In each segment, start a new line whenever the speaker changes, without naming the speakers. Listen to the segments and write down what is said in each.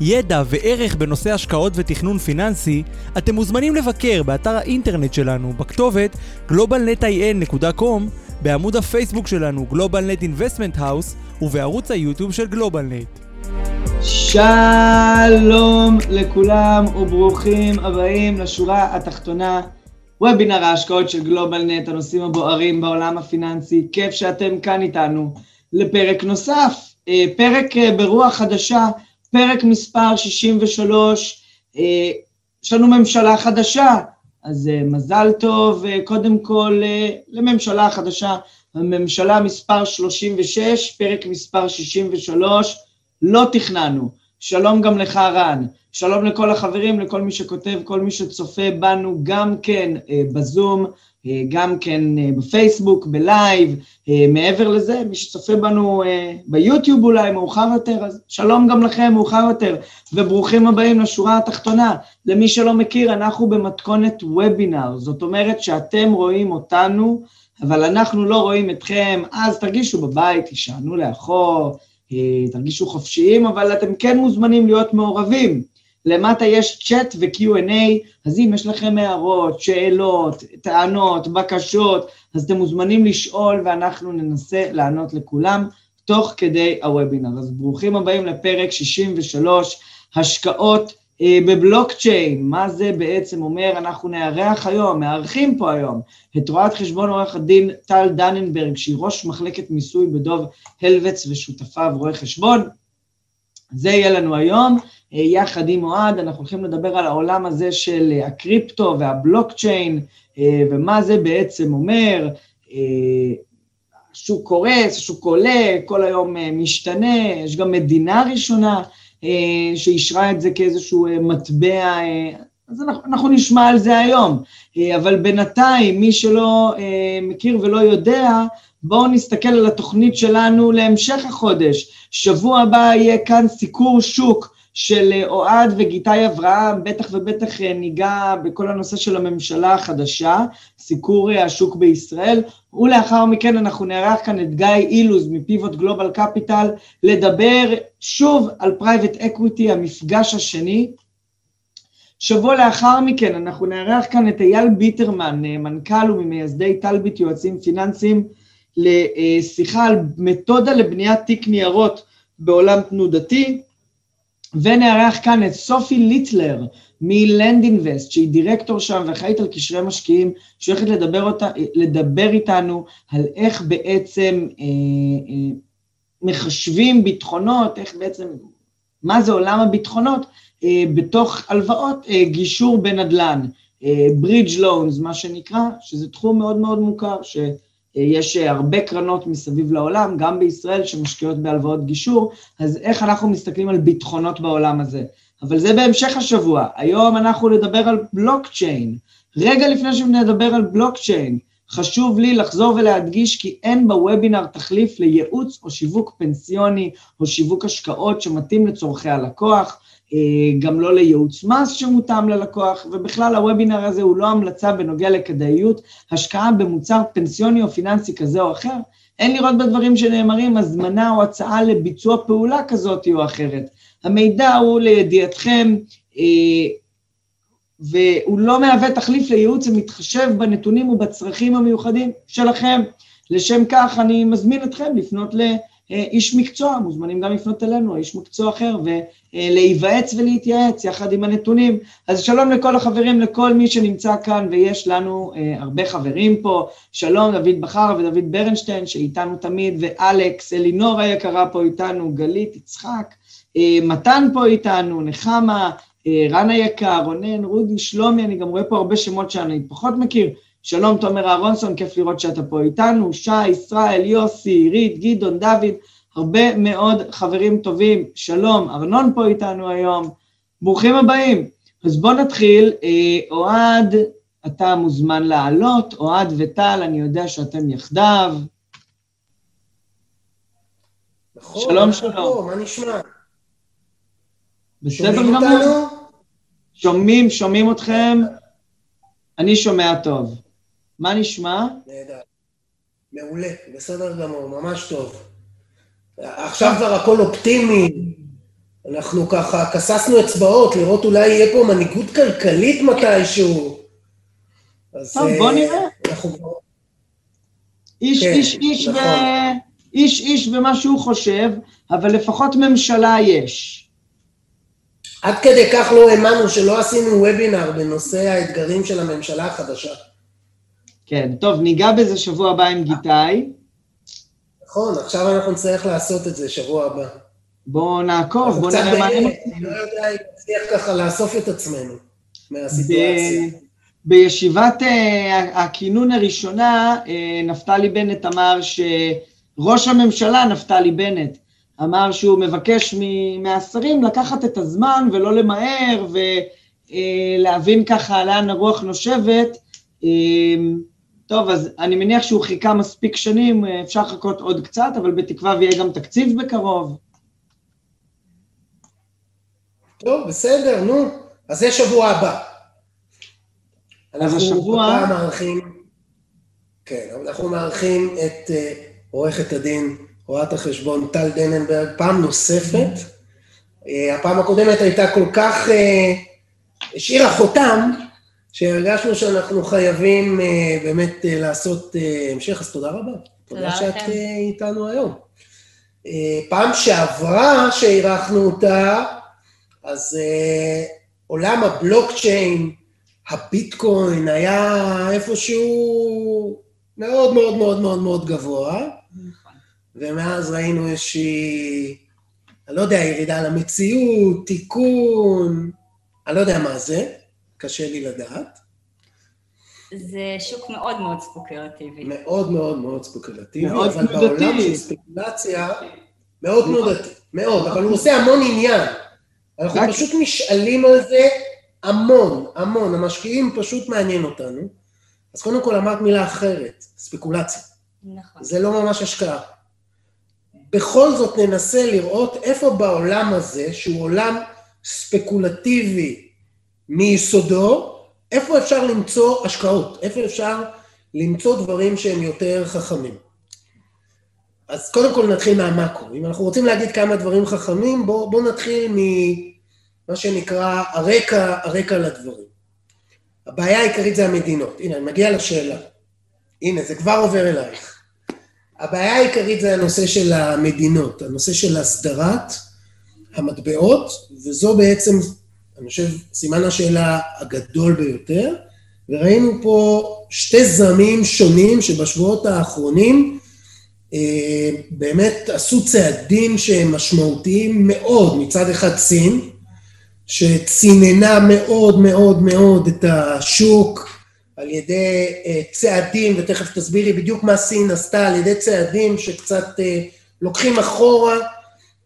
ידע וערך בנושא השקעות ותכנון פיננסי, אתם מוזמנים לבקר באתר האינטרנט שלנו בכתובת globalnetin.com, בעמוד הפייסבוק שלנו GlobalNet Investment House ובערוץ היוטיוב של גלובלנט.
שלום לכולם וברוכים הבאים לשורה התחתונה, וובינר ההשקעות של גלובלנט, הנושאים הבוערים בעולם הפיננסי. כיף שאתם כאן איתנו לפרק נוסף, אה, פרק אה, ברוח חדשה, פרק מספר 63, אה, יש לנו ממשלה חדשה, אז מזל טוב קודם כל לממשלה חדשה, הממשלה מספר 36, פרק מספר 63, לא תכננו. שלום גם לך רן, שלום לכל החברים, לכל מי שכותב, כל מי שצופה בנו גם כן בזום, אה, גם כן אה, בפייסבוק, בלייב, אה, מעבר לזה, מי שצופה בנו ביוטיוב אולי מאוחר יותר, אז שלום גם לכם מאוחר יותר, וברוכים הבאים לשורה התחתונה. למי שלא מכיר, אנחנו במתכונת וובינר, זאת אומרת שאתם רואים אותנו, אבל אנחנו לא רואים אתכם, אז תרגישו בבית, תישענו לאחור, תרגישו חופשיים, אבל אתם כן מוזמנים להיות מעורבים. למטה יש צ'אט ו-Q&A, אז אם יש לכם הערות, שאלות, טענות, בקשות, אז אתם מוזמנים לשאול ואנחנו ננסה לענות לכולם תוך כדי הוובינר. אז ברוכים הבאים לפרק 63, השקעות אה, בבלוקצ'יין. מה זה בעצם אומר? אנחנו נארח היום, מארחים פה היום, את רואת חשבון עורך הדין טל דננברג, שהיא ראש מחלקת מיסוי בדוב הלבץ ושותפיו רואי חשבון. זה יהיה לנו היום. אה, יחד עם אוהד, אנחנו הולכים לדבר על העולם הזה של אה, הקריפטו והבלוקצ'יין, אה, ומה זה בעצם אומר, השוק קורס, השוק עולה, כל היום משתנה, יש גם מדינה ראשונה שאישרה את זה כאיזשהו מטבע, אז אנחנו, אנחנו נשמע על זה היום, אבל בינתיים, מי שלא מכיר ולא יודע, בואו נסתכל על התוכנית שלנו להמשך החודש. שבוע הבא יהיה כאן סיקור שוק של אה, אוהד וגיתי אברהם, בטח ובטח אה, ניגע בכל הנושא של הממשלה החדשה, סיקור אה, השוק בישראל, ולאחר מכן אנחנו נארח כאן את גיא אילוז מ Pivot Global Capital, לדבר שוב על private equity, המפגש השני. שבוע לאחר מכן אנחנו נארח כאן את אייל ביטרמן, מנכ"ל וממייסדי טלביט יועצים פיננסיים, לשיחה על מתודה לבניית תיק ניירות בעולם תנודתי. ונארח כאן את סופי ליטלר מלנד אינבסט, שהיא דירקטור שם ואחראית על קשרי משקיעים, שהולכת לדבר, לדבר איתנו על איך בעצם אה, אה, מחשבים ביטחונות, איך בעצם, מה זה עולם הביטחונות אה, בתוך הלוואות אה, גישור בנדל"ן, אה, לונס, מה שנקרא, שזה תחום מאוד מאוד מוכר, ש... יש הרבה קרנות מסביב לעולם, גם בישראל, שמשקיעות בהלוואות גישור, אז איך אנחנו מסתכלים על ביטחונות בעולם הזה? אבל זה בהמשך השבוע. היום אנחנו נדבר על בלוקצ'יין. רגע לפני שנדבר על בלוקצ'יין, חשוב לי לחזור ולהדגיש כי אין בוובינר תחליף לייעוץ או שיווק פנסיוני או שיווק השקעות שמתאים לצורכי הלקוח. אה, גם לא לייעוץ מס שמותאם ללקוח, ובכלל הוובינר הזה הוא לא המלצה בנוגע לכדאיות, השקעה במוצר פנסיוני או פיננסי כזה או אחר, אין לראות בדברים שנאמרים הזמנה או הצעה לביצוע פעולה כזאת או אחרת. המידע הוא לידיעתכם, אה, והוא לא מהווה תחליף לייעוץ המתחשב בנתונים ובצרכים המיוחדים שלכם. לשם כך אני מזמין אתכם לפנות ל... אה, איש מקצוע, מוזמנים גם לפנות אלינו, איש מקצוע אחר, ולהיוועץ ולהתייעץ יחד עם הנתונים. אז שלום לכל החברים, לכל מי שנמצא כאן, ויש לנו אה, הרבה חברים פה, שלום דוד בכר ודוד ברנשטיין, שאיתנו תמיד, ואלכס, אלינור היקרה פה איתנו, גלית, יצחק, אה, מתן פה איתנו, נחמה, אה, רן היקר, רונן, רודי, שלומי, אני גם רואה פה הרבה שמות שאני פחות מכיר, שלום תומר אהרונסון, כיף לראות שאתה פה איתנו, שי, ישראל, יוסי, עירית, גדעון, דוד, הרבה מאוד חברים טובים, שלום, ארנון פה איתנו היום, ברוכים הבאים. אז בואו נתחיל. אוהד, אתה מוזמן לעלות, אוהד וטל, אני יודע שאתם יחדיו.
נכון,
שלום, שלום.
פה, מה נשמע?
בסדר גמור? שומעים, שומעים אתכם? אני שומע טוב. מה נשמע?
נהדר. מעולה, בסדר גמור, ממש טוב. עכשיו כבר הכל אופטימי. אנחנו ככה כססנו אצבעות, לראות אולי יהיה פה מנהיגות כלכלית מתישהו. אז,
טוב, בוא
אה,
נראה.
אנחנו.
איש
כן,
איש איש ו...
נכון.
איש איש ומה שהוא חושב, אבל לפחות ממשלה יש.
עד כדי כך לא האמנו שלא עשינו וובינר בנושא האתגרים של הממשלה החדשה.
כן, טוב, ניגע בזה שבוע הבא עם גיטאי.
נכון, עכשיו אנחנו נצטרך לעשות את זה שבוע הבא.
בואו נעקוב, בואו נראה מה
אני לא יודע אם נצליח ככה לאסוף את עצמנו מהסיטואציה.
בישיבת אה, הכינון הראשונה, אה, נפתלי בנט אמר שראש הממשלה, נפתלי בנט, אמר שהוא מבקש מהשרים לקחת את הזמן ולא למהר ולהבין ככה לאן הרוח נושבת. טוב, אז אני מניח שהוא חיכה מספיק שנים, אה, אפשר לחכות עוד קצת, אבל בתקווה ויהיה גם תקציב בקרוב.
טוב, בסדר, נו. אז זה שבוע הבא. אנחנו
השבוע-
הפעם מארחים, כן, אנחנו מארחים את אה, עורכת הדין, רואת החשבון טל דננברג, פעם נוספת. אה, הפעם הקודמת הייתה כל כך, השאירה חותם, שהרגשנו שאנחנו חייבים אה, באמת אה, לעשות אה, המשך, אז תודה רבה. תודה שאת איתנו היום. פעם שעברה שאירחנו אותה, אז עולם הבלוקצ'יין, הביטקוין, היה איפשהו מאוד מאוד מאוד מאוד מאוד גבוה,
נכון.
ומאז ראינו איזושהי, אני לא יודע, ירידה למציאות, תיקון, אני לא יודע מה זה, קשה לי לדעת.
זה שוק מאוד מאוד ספוקולטיבי.
מאוד מאוד מאוד ספקולטיבי,
מאוד
אבל
תנודתי.
בעולם של ספקולציה, מאוד תנודתי, מאוד, אבל הוא עושה המון עניין. אנחנו
רק-
פשוט נשאלים על זה המון, המון, המשקיעים פשוט מעניין אותנו. אז קודם כל אמרת מילה אחרת, ספקולציה.
נכון.
זה לא ממש השקעה. בכל זאת ננסה לראות איפה בעולם הזה, שהוא עולם ספקולטיבי מיסודו, איפה אפשר למצוא השקעות, איפה אפשר למצוא דברים שהם יותר חכמים. אז קודם כל נתחיל מהמאקרו. אם אנחנו רוצים להגיד כמה דברים חכמים, בואו בוא נתחיל ממה שנקרא הרקע, הרקע לדברים. הבעיה העיקרית זה המדינות. הנה, אני מגיע לשאלה. הנה, זה כבר עובר אלייך. הבעיה העיקרית זה הנושא של המדינות, הנושא של הסדרת המטבעות, וזו בעצם, אני חושב, סימן השאלה הגדול ביותר, וראינו פה שתי זרמים שונים שבשבועות האחרונים אה, באמת עשו צעדים שהם משמעותיים מאוד, מצד אחד סין, שציננה מאוד מאוד מאוד את השוק על ידי אה, צעדים, ותכף תסבירי בדיוק מה סין עשתה, על ידי צעדים שקצת אה, לוקחים אחורה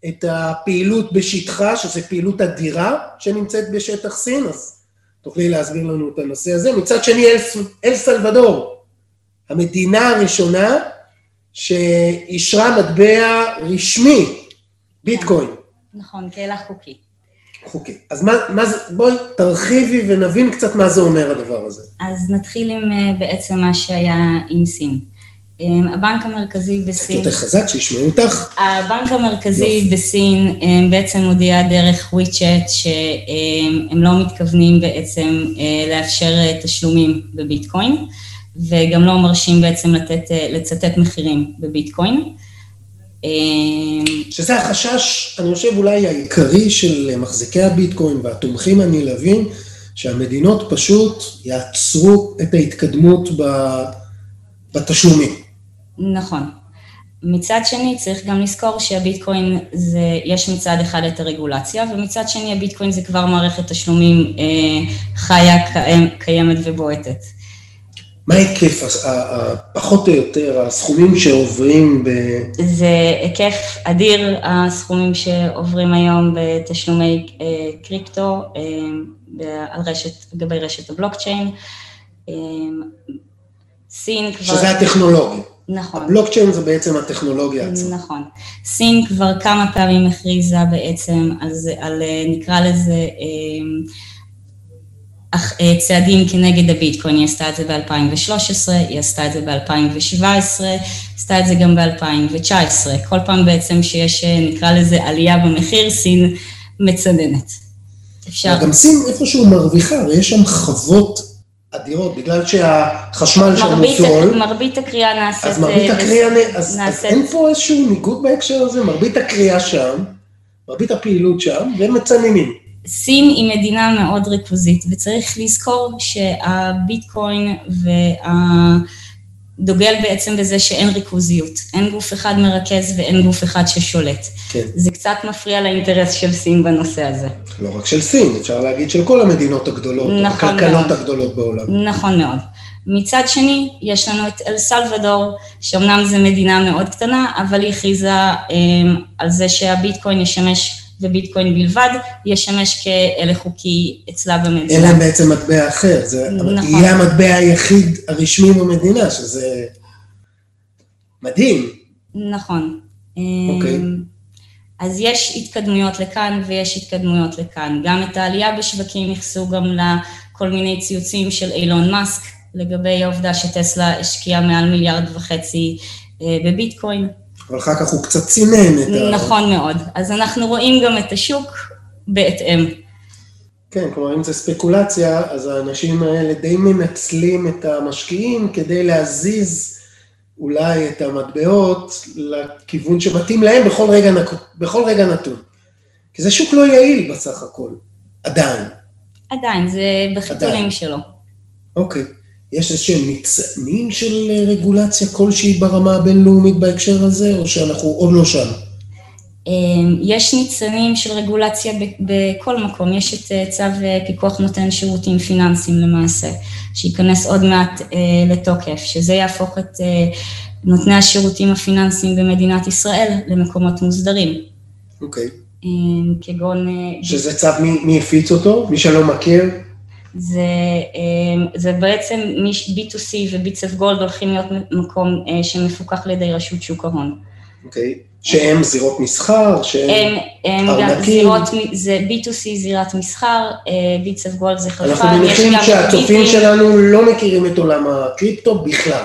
את הפעילות בשטחה, שזו פעילות אדירה שנמצאת בשטח סין, אז תוכלי להסביר לנו את הנושא הזה. מצד שני, אל, אל סלבדור, המדינה הראשונה שאישרה מטבע רשמי, ביטקוין.
נכון, קהילה חוקית.
חוקי. אז מה, מה זה, בואי תרחיבי ונבין קצת מה זה אומר הדבר הזה.
אז נתחיל עם אה, בעצם מה שהיה עם סין. אה, הבנק המרכזי בסין,
יותר חזק, שישמעו אותך.
הבנק המרכזי. בסין אה, בעצם הודיע דרך וויצ'אט שהם לא מתכוונים בעצם אה, לאפשר אה, תשלומים בביטקוין, וגם לא מרשים בעצם לתת, אה, לצטט מחירים בביטקוין. אה,
שזה החשש, אני חושב, אולי העיקרי של מחזיקי הביטקוין והתומכים הנלהבים, שהמדינות פשוט יעצרו את ההתקדמות בתשלומים.
נכון. מצד שני, צריך גם לזכור שהביטקוין זה, יש מצד אחד את הרגולציה, ומצד שני הביטקוין זה כבר מערכת תשלומים אה, חיה, קיים, קיימת ובועטת.
מה ההיקף, פחות או יותר, הסכומים שעוברים ב...
זה היקף אדיר, הסכומים שעוברים היום בתשלומי אה, קריפטו אה, על רשת, לגבי רשת הבלוקצ'יין. אה, סין כבר...
שזה הטכנולוגיה.
נכון.
הבלוקצ'יין זה בעצם הטכנולוגיה עצמה.
נכון. סין כבר כמה פעמים הכריזה בעצם זה, על נקרא לזה, אה, צעדים כנגד הביטקוין, היא עשתה את זה ב-2013, היא עשתה את זה ב-2017, עשתה את זה גם ב-2019. כל פעם בעצם שיש, אה, נקרא לזה, עלייה במחיר, סין מצננת.
אפשר... גם סין איפשהו מרוויחה, הרי יש שם חוות אדירות, בגלל שהחשמל שם הוא זול.
מרבית הקריאה נעשית...
אז מרבית אה, הקריאה, אז, נעשית... אז אין פה איזשהו ניגוד בהקשר הזה? מרבית הקריאה שם, מרבית הפעילות שם, והם מצננים.
סין היא מדינה מאוד ריכוזית, וצריך לזכור שהביטקוין דוגל בעצם בזה שאין ריכוזיות. אין גוף אחד מרכז ואין גוף אחד ששולט.
כן.
זה קצת מפריע לאינטרס של סין בנושא הזה.
לא רק של סין, אפשר להגיד של כל המדינות הגדולות, נכון הכלכלות מאוד. הגדולות בעולם.
נכון מאוד. מצד שני, יש לנו את אל סלוודור, שאומנם זו מדינה מאוד קטנה, אבל היא הכריזה אה, על זה שהביטקוין ישמש וביטקוין בלבד, ישמש כאלה חוקי אצלה במדינה.
אין להם בעצם מטבע אחר, זה נכון. יהיה המטבע היחיד הרשמי במדינה, שזה מדהים.
נכון.
אוקיי.
אמ, אז יש התקדמויות לכאן ויש התקדמויות לכאן. גם את העלייה בשווקים ייחסו גם לכל מיני ציוצים של אילון מאסק, לגבי העובדה שטסלה השקיעה מעל מיליארד וחצי אה, בביטקוין.
אבל אחר כך הוא קצת צינן את
ה... נכון מאוד. אז אנחנו רואים גם את השוק בהתאם.
כן, כלומר, אם זה ספקולציה, אז האנשים האלה די מנצלים את המשקיעים כדי להזיז אולי את המטבעות לכיוון שמתאים להם בכל רגע, בכל רגע נתון. כי זה שוק לא יעיל בסך הכל, עדיין.
עדיין, זה בחיתולים שלו.
אוקיי. יש איזשהם ניצנים של אה, רגולציה כלשהי ברמה הבינלאומית בהקשר הזה, או שאנחנו עוד לא שם?
אמ, יש ניצנים של רגולציה בכל מקום, יש את אה, צו אה, פיקוח נותן שירותים פיננסיים למעשה, שייכנס עוד מעט לתוקף, שזה יהפוך את נותני השירותים הפיננסיים במדינת ישראל למקומות מוסדרים.
אוקיי. Okay.
אמ, כגון...
שזה צו, מי, מי הפיץ אותו? מי שלא מכיר?
זה, אמ, זה בעצם B2C וביצף גולד הולכים להיות מקום אה, שמפוקח על ידי רשות שוק ההון.
אוקיי, okay. שהם זירות מסחר, שהם ארנקים?
זה B2C זירת מסחר, ביצף גולד זה חלפה.
אנחנו מניחים שהצופים שלנו לא מכירים את עולם הקריפטו בכלל.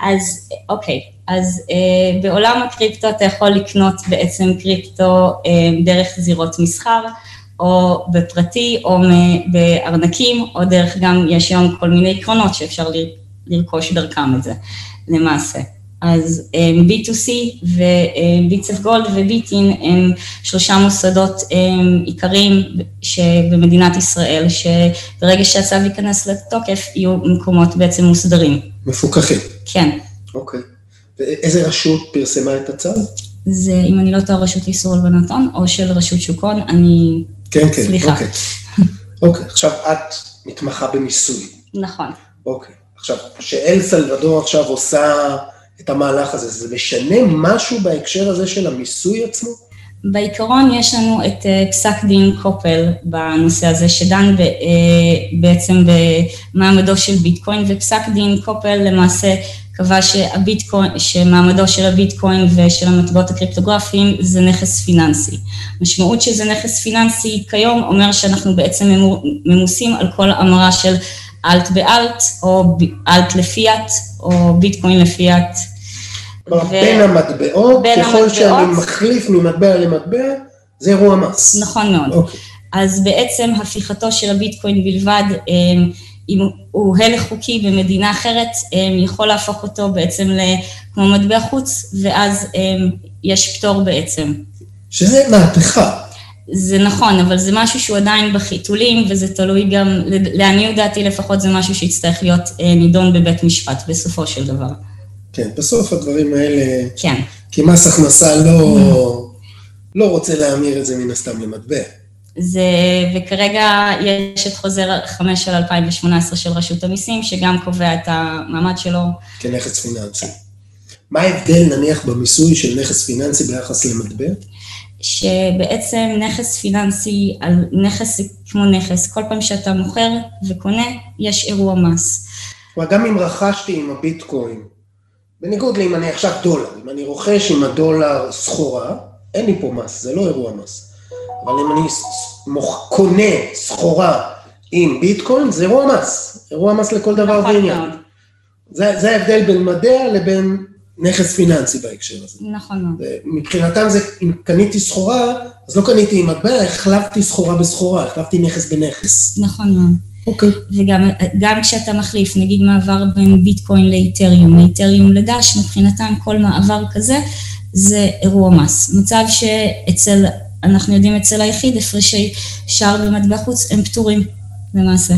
אז אוקיי, אז אה, בעולם הקריפטו אתה יכול לקנות בעצם קריפטו אה, דרך זירות מסחר. או בפרטי, או בארנקים, או דרך גם, יש היום כל מיני עקרונות שאפשר לרכוש דרכם את זה, למעשה. אז B2C וביצף גולד וביטין הם שלושה מוסדות עיקריים שבמדינת ישראל, שברגע שהצו ייכנס לתוקף, יהיו מקומות בעצם מוסדרים.
מפוקחים.
כן.
אוקיי. ואיזה רשות פרסמה את הצו?
זה, אם אני לא טועה, רשות איסור הלבנת הון, או של רשות שוק הון, אני
כן, כן,
סליחה.
אוקיי. אוקיי, עכשיו את מתמחה במיסוי.
נכון.
אוקיי, עכשיו, שאל סלבדור עכשיו עושה את המהלך הזה, זה משנה משהו בהקשר הזה של המיסוי עצמו?
בעיקרון יש לנו את אה, פסק דין קופל בנושא הזה, שדן אה, בעצם במעמדו של ביטקוין, ופסק דין קופל למעשה קבע שהביטקוין, שמעמדו של הביטקוין ושל המטבעות הקריפטוגרפיים זה נכס פיננסי. משמעות שזה נכס פיננסי כיום אומר שאנחנו בעצם ממוסים על כל המרה של אלט באלט, או אלט לפיאט, או ביטקוין לפיאט.
כלומר, ו... בין המטבעות, בין ככל המטבעות, שאני מחליף ממטבע למטבע, זה אירוע מס.
נכון מאוד. Okay. אוקיי. אז בעצם הפיכתו של הביטקוין בלבד, אמ, אם הוא הלך חוקי במדינה אחרת, יכול להפוך אותו בעצם כמו מטבע חוץ, ואז יש פטור בעצם.
שזה מהפכה.
זה נכון, אבל זה משהו שהוא עדיין בחיתולים, וזה תלוי גם, לעניות דעתי לפחות זה משהו שיצטרך להיות אה, נידון בבית משפט בסופו של דבר.
כן, בסוף הדברים האלה...
כן.
כי מס הכנסה לא, לא רוצה להמיר את זה מן הסתם למטבע.
זה, וכרגע יש את חוזר 5 של 2018 של רשות המיסים, שגם קובע את המעמד שלו.
כנכס פיננסי. מה ההבדל נניח במיסוי של נכס פיננסי ביחס למטבע?
שבעצם נכס פיננסי, על נכס כמו נכס, כל פעם שאתה מוכר וקונה, יש אירוע מס.
כלומר, גם אם רכשתי עם הביטקוין, בניגוד לאם אני עכשיו דולר, אם אני רוכש עם הדולר סחורה, אין לי פה מס, זה לא אירוע מס. אבל אם אני מוכ... קונה סחורה עם ביטקוין, זה אירוע מס. אירוע מס לכל דבר
נכון
ועניין. זה, זה ההבדל בין מדע לבין נכס פיננסי בהקשר הזה.
נכון מאוד.
מבחינתם זה, אם קניתי סחורה, אז לא קניתי עם מטבע, החלפתי סחורה בסחורה, החלפתי נכס בנכס.
נכון מאוד.
אוקיי.
וגם גם כשאתה מחליף, נגיד מעבר בין ביטקוין לאיתריום, מאיתריום לדש, מבחינתם כל מעבר כזה זה אירוע מס. מצב שאצל, אנחנו יודעים אצל היחיד, הפרשי שער במטבע חוץ הם פטורים למעשה.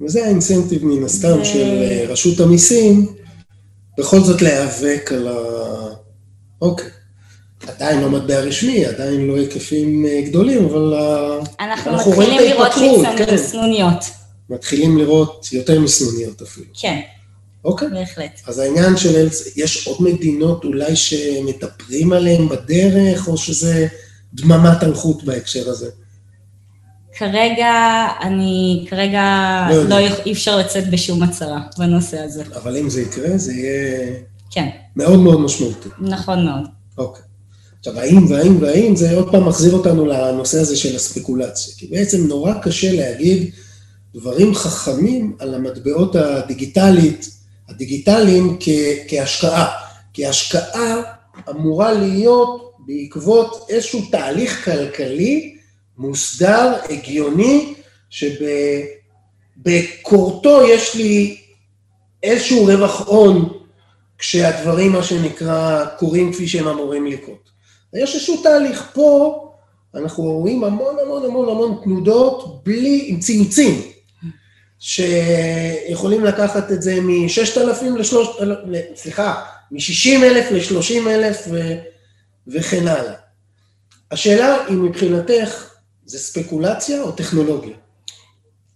וזה האינסנטיב מן הסתם
זה-
של אה, רשות המיסים, בכל זאת להיאבק על ה... אוקיי. עדיין לא מטבע רשמי, עדיין לא היקפים אה, גדולים, אבל
אנחנו,
אנחנו רואים
מתחילים
את
לראות
ההתפתחות,
ניצן-
כן. מתחילים לראות יותר מסנוניות אפילו.
כן,
אוקיי.
בהחלט.
אז העניין של יש עוד מדינות אולי שמדברים עליהן בדרך, או שזה דממת אלחוט בהקשר הזה?
כרגע, אני, כרגע
לא.
לא, אי אפשר לצאת בשום הצהרה בנושא הזה.
אבל אם זה יקרה, זה יהיה
כן,
מאוד מאוד משמעותי.
נכון מאוד.
אוקיי. עכשיו, האם והאם והאם, זה עוד פעם מחזיר אותנו לנושא הזה של הספקולציה. כי בעצם נורא קשה להגיד דברים חכמים על המטבעות הדיגיטלית, הדיגיטליים כ, כהשקעה. כי השקעה אמורה להיות בעקבות איזשהו תהליך כלכלי מוסדר, הגיוני, שבקורטו יש לי איזשהו רווח הון כשהדברים, מה שנקרא, קורים כפי שהם אמורים לקרות. יש איזשהו תהליך פה, אנחנו רואים המון המון המון המון תנודות בלי, עם ציוצים, שיכולים לקחת את זה מ-6,000 ל-3,000, סליחה, מ-60,000 ל-30,000 ו- וכן הלאה. השאלה היא מבחינתך, זה ספקולציה או טכנולוגיה?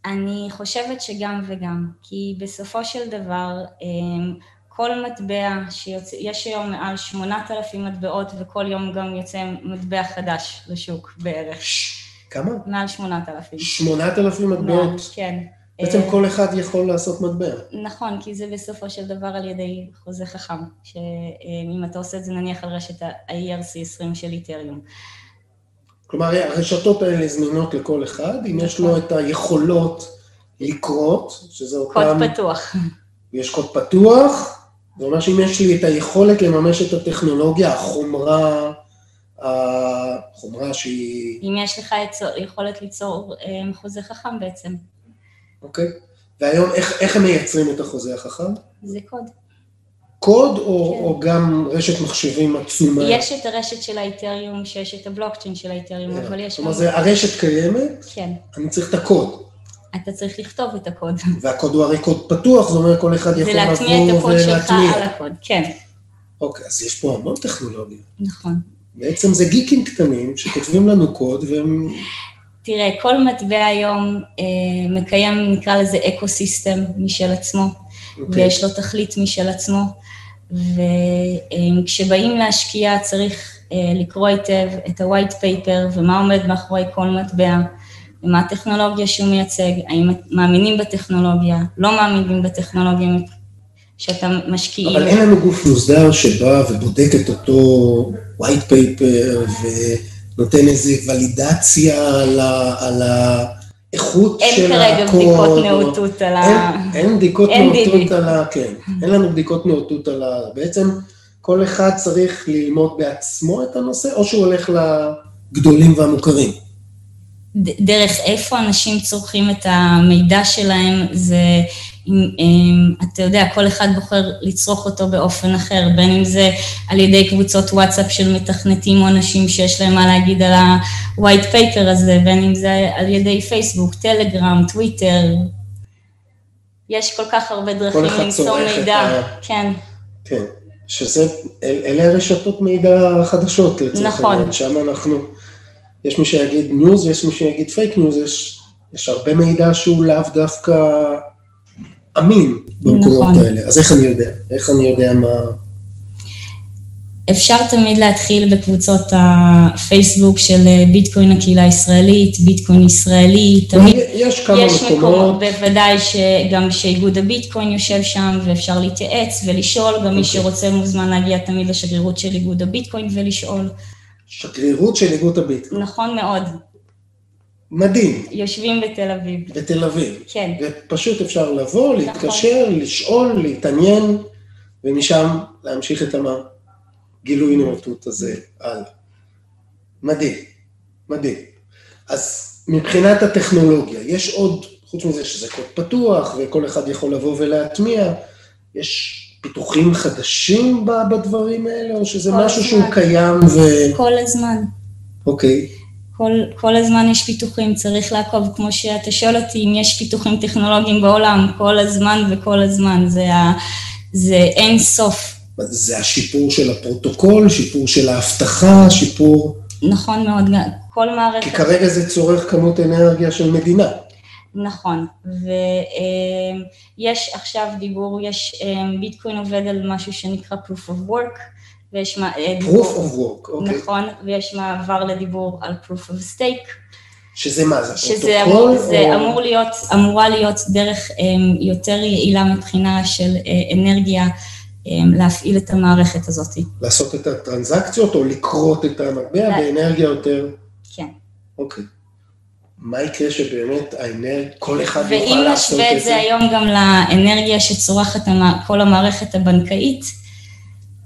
אני חושבת שגם וגם, כי בסופו של דבר, אמ, כל מטבע שיוצא, יש היום מעל 8,000 מטבעות וכל יום גם יוצא מטבע חדש לשוק בערך.
כמה?
מעל 8,000.
8,000 מטבעות.
כן.
בעצם כל אחד יכול לעשות מטבע.
נכון, כי זה בסופו של דבר על ידי חוזה חכם, שאם אתה עושה את זה נניח על רשת ה-ERC20 של איתריום.
כלומר, הרשתות האלה זמינות לכל אחד, אם יש לו
נכון.
את היכולות לקרות, שזה
קוד
אותם,
פתוח.
יש קוד פתוח, זה אומר שאם יש לי את היכולת לממש את הטכנולוגיה, החומרה, החומרה שהיא,
אם יש לך יכולת ליצור אה, חוזה חכם בעצם,
אוקיי? והיום איך, איך הם מייצרים את החוזה החכם?
זה קוד.
קוד או,
כן.
או גם רשת מחשבים עצומה?
יש את הרשת של האיתריום, שיש את הבלוקצ'יין של האיתריום, אבל יש
כלומר,
גם...
זה, הרשת קיימת,
כן,
אני צריך את הקוד.
אתה צריך לכתוב את הקוד.
והקוד הוא הרי קוד פתוח, זה אומר כל אחד יכול
להטמיע את
לבוא
הקוד שלך
ולהטמיע.
על הקוד, כן,
אוקיי, אז יש פה המון טכנולוגיה.
נכון.
בעצם זה גיקים קטנים שכותבים לנו קוד והם...
תראה, כל מטבע היום אה, מקיים, נקרא לזה ecosystem משל עצמו,
אוקיי.
ויש לו תכלית משל עצמו, וכשבאים להשקיע צריך אה, לקרוא היטב את ה-white paper ומה עומד מאחורי כל מטבע, ומה הטכנולוגיה שהוא מייצג, האם מאמינים בטכנולוגיה, לא מאמינים בטכנולוגיה שאתה משקיעים.
אבל אין לנו גוף מוסדר שבא ובודק את אותו white paper ונותן איזו ולידציה על, ה, על האיכות
אין
של
כרגע
הקוד.
בדיקות
או-
נאותות על ה...
אין, אין בדיקות
אין
נאותות
דידי.
על ה... כן, אין לנו בדיקות נאותות על ה... בעצם כל אחד צריך ללמוד בעצמו את הנושא, או שהוא הולך לגדולים והמוכרים.
ד- דרך איפה אנשים צורכים את המידע שלהם, זה, אתה יודע, כל אחד בוחר לצרוך אותו באופן אחר, בין אם זה על ידי קבוצות וואטסאפ של מתכנתים או אנשים שיש להם מה להגיד על ה-white paper הזה, בין אם זה על ידי פייסבוק, טלגרם, טוויטר. יש כל כך הרבה דרכים למסור מידע,
ה-
כן,
כן, שזה, אל- אלה הרשתות מידע החדשות לצורך
נכון.
העניין, שם אנחנו יש מי שיגיד news ויש מי שיגיד fake news, יש, יש הרבה מידע שהוא לאו דווקא אמין במקומות
נכון.
האלה. אז איך אני יודע? איך אני יודע מה...
אפשר תמיד להתחיל בקבוצות הפייסבוק של אה, ביטקוין הקהילה הישראלית, ביטקוין ישראלי, תמיד
יש כמה
יש מקומות,
מקומות,
בוודאי שגם שאיגוד הביטקוין יושב שם ואפשר להתייעץ ולשאול, גם מי
אוקיי.
שרוצה מוזמן להגיע תמיד לשגרירות של איגוד הביטקוין ולשאול.
שגרירות של איגוד הביטקוין.
נכון מאוד,
מדהים,
יושבים בתל אביב.
בתל אביב.
כן,
ופשוט אפשר לבוא,
נכון.
להתקשר, לשאול, להתעניין, ומשם להמשיך את הגילוי נאותות הזה הלאה. מדהים, מדהים. אז מבחינת הטכנולוגיה, יש עוד, חוץ מזה שזה קוד פתוח וכל אחד יכול לבוא ולהטמיע, יש פיתוחים חדשים בדברים האלה, או שזה משהו שהוא
הזמן.
קיים ו...
כל הזמן.
אוקיי,
כל, כל הזמן יש פיתוחים, צריך לעקוב, כמו שאתה שואל אותי אם יש פיתוחים טכנולוגיים בעולם, כל הזמן וכל הזמן, זה, ה, זה אין סוף.
זה השיפור של הפרוטוקול, שיפור של האבטחה, שיפור...
נכון מאוד, כל
כי
מערכת,
כרגע זה צורך כמות אנרגיה של מדינה.
נכון, ויש עכשיו דיבור, יש אמ, ביטקוין עובד על משהו שנקרא proof of work, ויש מה- אה, דיבור,
proof of work, אוקיי.
נכון, ויש מעבר לדיבור על proof of stake,
שזה מה, זה
שזה
הפרוטוקול?
אמור, זה
או-
אמור להיות, אמורה להיות דרך אמ, יותר יעילה מבחינה של אה, אנרגיה אמ, להפעיל את המערכת הזאת.
לעשות את הטרנזקציות או לכרות את המטבע
לא.
באנרגיה יותר...
כן.
אוקיי. מה יקרה שבאמת האנרגיה, כל אחד יוכל
ואם
לעשות
נשווה
את
את
זה?
זה היום גם לאנרגיה שצורכת כל המערכת הבנקאית,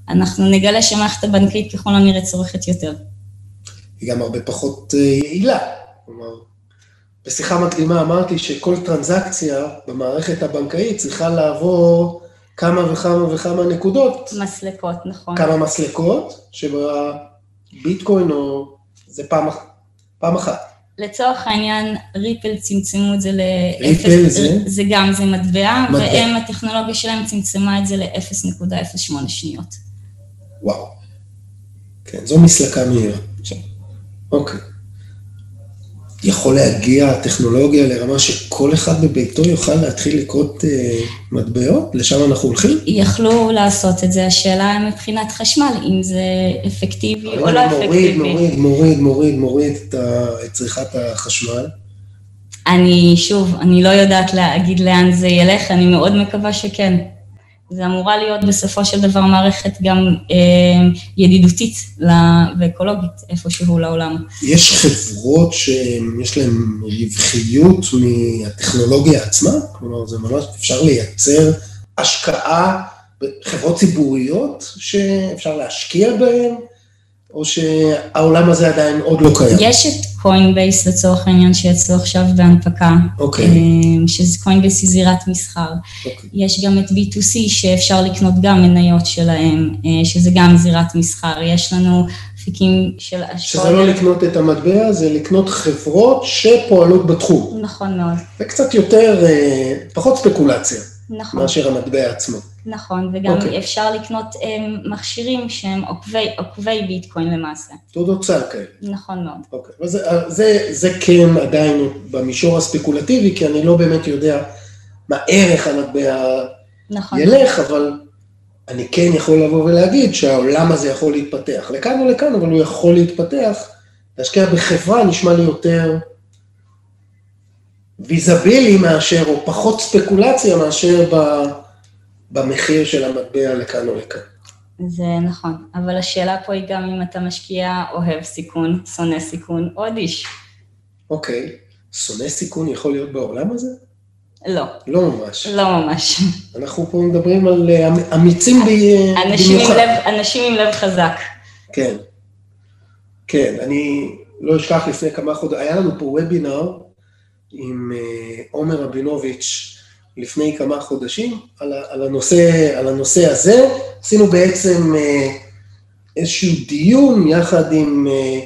אנחנו נגלה שהמערכת הבנקאית ככל הנראה צורכת יותר.
היא גם הרבה פחות אה, יעילה. כלומר, בשיחה מקדימה אמרתי שכל טרנזקציה במערכת הבנקאית צריכה לעבור כמה וכמה וכמה נקודות,
מסלקות, נכון.
כמה מסלקות, שבביטקוין או... זה פעם, פעם אחת.
לצורך העניין, ריפל צמצמו את זה ל-0,
ריפל זה?
זה גם, זה מטבע,
מטבע.
והם, הטכנולוגיה שלהם צמצמה את זה ל-0.08 שניות.
וואו. כן, זו מסלקה מהירה. אוקיי. יכול להגיע הטכנולוגיה לרמה שכל אחד בביתו יוכל להתחיל לקרות אה, מטבעות? לשם אנחנו הולכים?
יכלו לעשות את זה, השאלה מבחינת חשמל, אם זה אפקטיבי או לא
מוריד,
אפקטיבי.
מוריד, מוריד, מוריד, מוריד את ה- את צריכת החשמל.
אני, שוב, אני לא יודעת להגיד לאן זה ילך, אני מאוד מקווה שכן. זה אמורה להיות בסופו של דבר מערכת גם אה, ידידותית ואקולוגית איפשהו לעולם.
יש חברות שיש להן רווחיות מהטכנולוגיה עצמה? כלומר, זה ממש, אפשר לייצר השקעה בחברות ציבוריות שאפשר להשקיע בהן, או שהעולם הזה עדיין עוד לא קיים?
יש את קוינבייס לצורך העניין שיצאו עכשיו בהנפקה,
אוקיי,
אה, שזה קוינבייס היא זירת מסחר.
אוקיי.
יש גם את B2C שאפשר לקנות גם מניות שלהם, אה, שזה גם זירת מסחר. יש לנו אפיקים של השקעות.
שזה לא לקנות את המטבע, זה לקנות חברות שפועלות בתחום.
נכון מאוד,
זה קצת יותר, אה, פחות ספקולציה
נכון.
מאשר המטבע עצמו.
נכון, וגם
אוקיי.
okay. אפשר לקנות um, מכשירים שהם עוקבי, עוקבי ביטקוין למעשה.
תעודות סל כאלה.
נכון מאוד.
אוקיי, אז זה, זה, זה כן עדיין במישור הספקולטיבי, כי אני לא באמת יודע מה ערך המטבע
נכון.
ילך, אבל אני כן יכול לבוא ולהגיד שהעולם הזה יכול להתפתח. לכאן או לכאן, אבל הוא יכול להתפתח. להשקיע בחברה נשמע לי יותר ויזבילי מאשר, או פחות ספקולציה מאשר ב, במחיר של המטבע לכאן או לכאן.
זה נכון, אבל השאלה פה היא גם אם אתה משקיע אוהב סיכון, שונא סיכון, או אדיש.
אוקיי, שונא סיכון יכול להיות בעולם הזה?
לא,
לא ממש.
לא ממש.
אנחנו פה מדברים על אה, אמ- אמיצים ב-
אנשים עם,
במיוחד.
לב, אנשים עם לב חזק.
כן. כן, אני לא אשכח לפני כמה חודשים, היה לנו פה וובינר עם אה, עומר רבינוביץ' לפני כמה חודשים על, על, הנושא, על הנושא הזה. עשינו בעצם אה, איזשהו דיון יחד עם אה,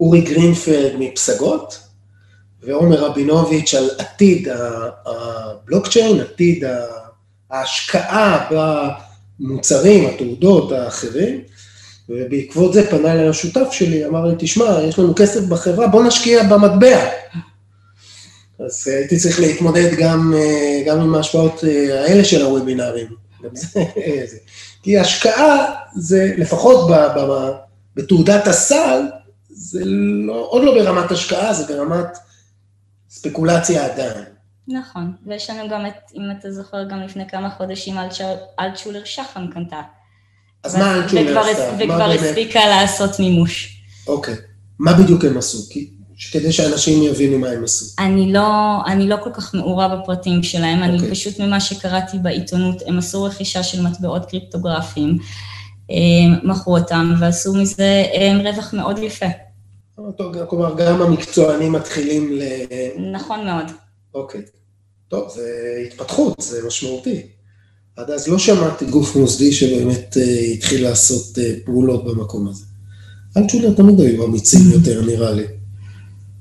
אורי גרינפלד מפסגות, ועומר רבינוביץ' על עתיד הבלוקצ'יין, עתיד ההשקעה במוצרים, התעודות האחרים, ובעקבות זה פנה אליי השותף שלי, אמר לי, תשמע, יש לנו כסף בחברה, בוא נשקיע במטבע. אז אה, הייתי צריך להתמודד גם, אה, גם עם ההשפעות אה, האלה של הוובינארים. גם זה, זה. כי השקעה זה, לפחות ב, ב, בתעודת הסל, זה לא, עוד לא ברמת השקעה, זה ברמת ספקולציה עדיין.
נכון, ויש לנו גם את, אם אתה זוכר, גם לפני כמה חודשים אלטשולר שחם קנתה.
אז מה אלטשולר
עשתה? וכבר הספיקה לעשות מימוש.
אוקיי. מה בדיוק הם עשו? כי כדי שאנשים יבינו מה הם עשו.
אני לא, אני לא כל כך מעורה בפרטים שלהם, okay. אני אוקיי. פשוט ממה שקראתי בעיתונות, הם עשו רכישה של מטבעות קריפטוגרפיים, מכרו אותם ועשו מזה רווח מאוד יפה.
כלומר, גם המקצוענים מתחילים ל...
נכון מאוד.
אוקיי. טוב, זה התפתחות, זה משמעותי. עד אז לא שמעתי גוף מוסדי שבאמת התחיל לעשות פעולות במקום הזה. אלטשולר תמיד היו אמיצים יותר, נראה לי.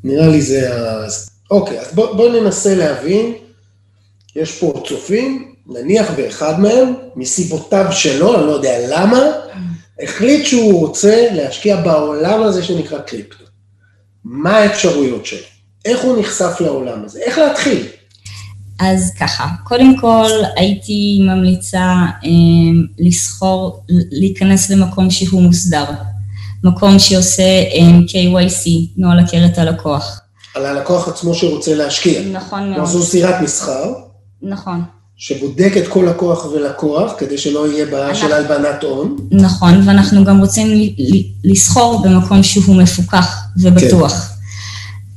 נראה לי זה ה... אוקיי, אז בואו בוא ננסה להבין. יש פה צופים, נניח באחד מהם, מסיבותיו שלו, אני לא יודע למה, החליט שהוא רוצה להשקיע בעולם הזה שנקרא קריפטו. מה האפשרויות שלו? איך הוא נחשף לעולם הזה? איך להתחיל?
אז ככה, קודם כל הייתי ממליצה אה, לסחור, להיכנס למקום שהוא מוסדר. מקום שעושה um, KYC, נוהל הכרת הלקוח.
על הלקוח עצמו שרוצה להשקיע.
נכון מאוד.
זו זירת מסחר.
נכון.
שבודק את כל לקוח ולקוח, כדי שלא יהיה בעיה אנחנו... של הלבנת הון.
נכון, ואנחנו גם רוצים לסחור במקום שהוא מפוקח ובטוח. כן.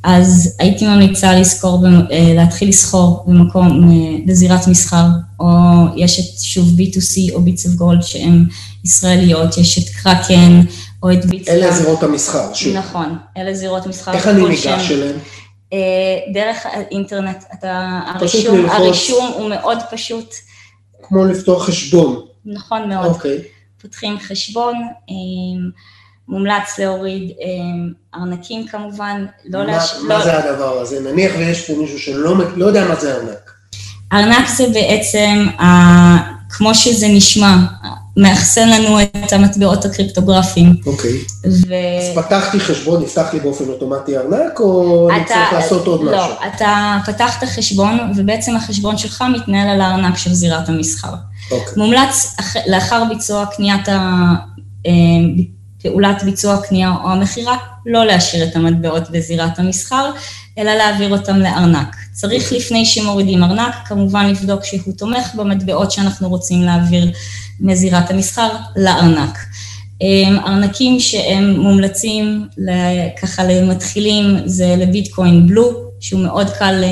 אז הייתי ממליצה לזכור, אה, להתחיל לסחור במקום, אה, בזירת מסחר, או יש את שוב B2C או ביטס אוף גולד שהן ישראליות, יש את קרקן, או את ביצה.
אלה זירות המסחר, שוב.
נכון, אלה זירות מסחר.
איך אני ניגש אליהן?
אה, דרך האינטרנט, אתה, הרישום, הרישום הוא מאוד פשוט.
כמו לפתוח חשבון.
נכון מאוד.
אוקיי.
פותחים חשבון, אה, מומלץ להוריד אה, ארנקים כמובן, לא
להש... מה לא... זה הדבר הזה? נניח ויש פה מישהו שלא לא יודע מה זה ארנק.
ארנק זה בעצם, כמו שזה נשמע, מאחסן לנו את המטבעות הקריפטוגרפיים.
אוקיי. ו... אז פתחתי חשבון, נפתח לי באופן אוטומטי ארנק, או אתה, אני צריך לעשות עוד
לא,
משהו?
לא, אתה פתחת חשבון, ובעצם החשבון שלך מתנהל על הארנק של זירת המסחר.
אוקיי.
מומלץ לאחר ביצוע קניית ה... אה, פעולת ביצוע הקנייה או המכירה, לא להשאיר את המטבעות בזירת המסחר, אלא להעביר אותם לארנק. צריך לפני שמורידים ארנק, כמובן לבדוק שהוא תומך במטבעות שאנחנו רוצים להעביר מזירת המסחר לארנק. אמ, ארנקים שהם מומלצים ככה למתחילים זה לביטקוין Blue, שהוא מאוד קל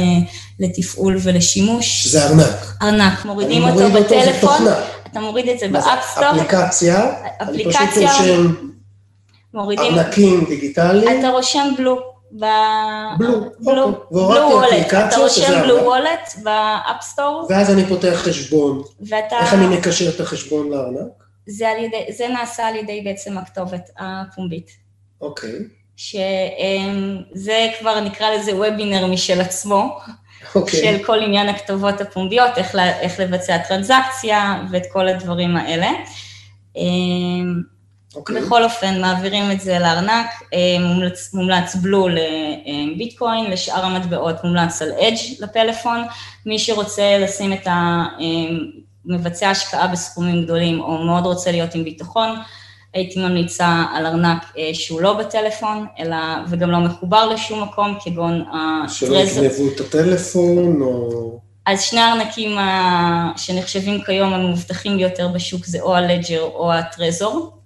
לתפעול ולשימוש.
שזה ארנק.
ארנק, מורידים אותו
מוריד
בטלפון,
אותו
אתה מוריד את זה ב App Store.
אפליקציה,
אפליקציה,
אני פשוט
מורידים,
ארנקים דיגיטליים.
אתה רושם Blue.
ב... Blue, Blue,
והורדתי אפליקציה אתה רושם Blue Wallet ב App Store.
ואז אני פותח חשבון. ואתה... איך אני מקשר את החשבון לארנק?
זה, ידי, זה נעשה על ידי בעצם הכתובת הפומבית.
אוקיי.
שזה כבר נקרא לזה וובינר משל עצמו.
אוקיי.
של כל עניין הכתובות הפומביות, איך, איך לבצע טרנזקציה ואת כל הדברים האלה. Okay. אוקיי. בכל אופן, מעבירים את זה לארנק, אה, מומלץ, מומלץ בלו לביטקוין, לשאר המטבעות מומלץ על אדג' לפלאפון. מי שרוצה לשים את ה... אה, מבצע השקעה בסכומים גדולים, או מאוד רוצה להיות עם ביטחון, הייתי ממליצה על ארנק אה, שהוא לא בטלפון, אלא, וגם לא מחובר לשום מקום, כגון
הטרזר. שלא יגנבו את הטלפון, או...
אז שני הארנקים שנחשבים כיום המובטחים ביותר בשוק זה או הלג'ר או הטרזור.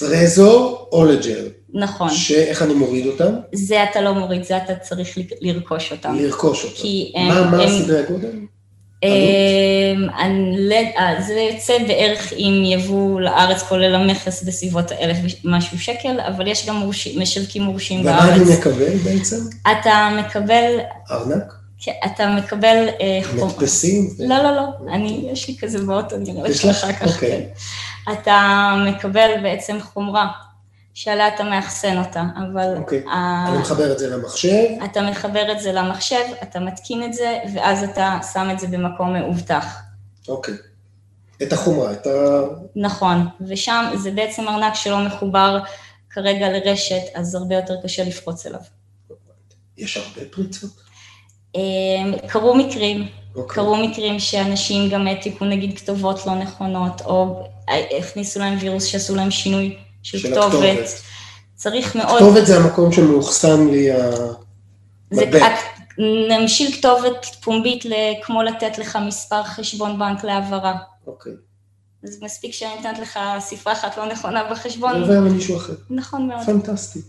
טרזור או לג'ר.
נכון.
שאיך אני מוריד אותם?
זה אתה לא מוריד, זה אתה צריך לרכוש אותם.
לרכוש אותם. כי הם... מה, מה הסדרי הגודל?
אמ, אה, זה יוצא בערך עם יבוא לארץ, כולל המכס, בסביבות האלף ומשהו שקל, אבל יש גם משווקים מורשים בארץ.
ומה אני מקבל בעצם?
אתה מקבל...
ארנק?
כן, אתה מקבל...
אה, מדפסים?
לא, לא, לא, אני, יש לי כזה באוטו, אני אראה
לך אחר כך. אוקיי.
אתה מקבל בעצם חומרה. שעליה אתה מאחסן אותה, אבל...
אוקיי, ה... אני מחבר את זה למחשב.
אתה מחבר את זה למחשב, אתה מתקין את זה, ואז אתה שם את זה במקום מאובטח.
אוקיי. את החומרה, את ה...
נכון, ושם זה בעצם ארנק שלא מחובר כרגע לרשת, אז הרבה יותר קשה לפרוץ אליו.
יש הרבה פריצות?
אמ, קרו מקרים,
אוקיי.
קרו מקרים שאנשים גם העתיקו נגיד כתובות לא נכונות, או הכניסו להם וירוס שעשו להם שינוי של,
של
כתובת.
הכתובת.
צריך מאוד...
כתובת זה המקום שמאוחסן לי ה...
זה נמשיל כתובת פומבית כמו לתת לך מספר חשבון בנק להעברה.
אוקיי.
אז מספיק שאני נותנת לך ספרה אחת לא נכונה
זה
בחשבון.
עובר למישהו אחר.
נכון מאוד.
פנטסטי.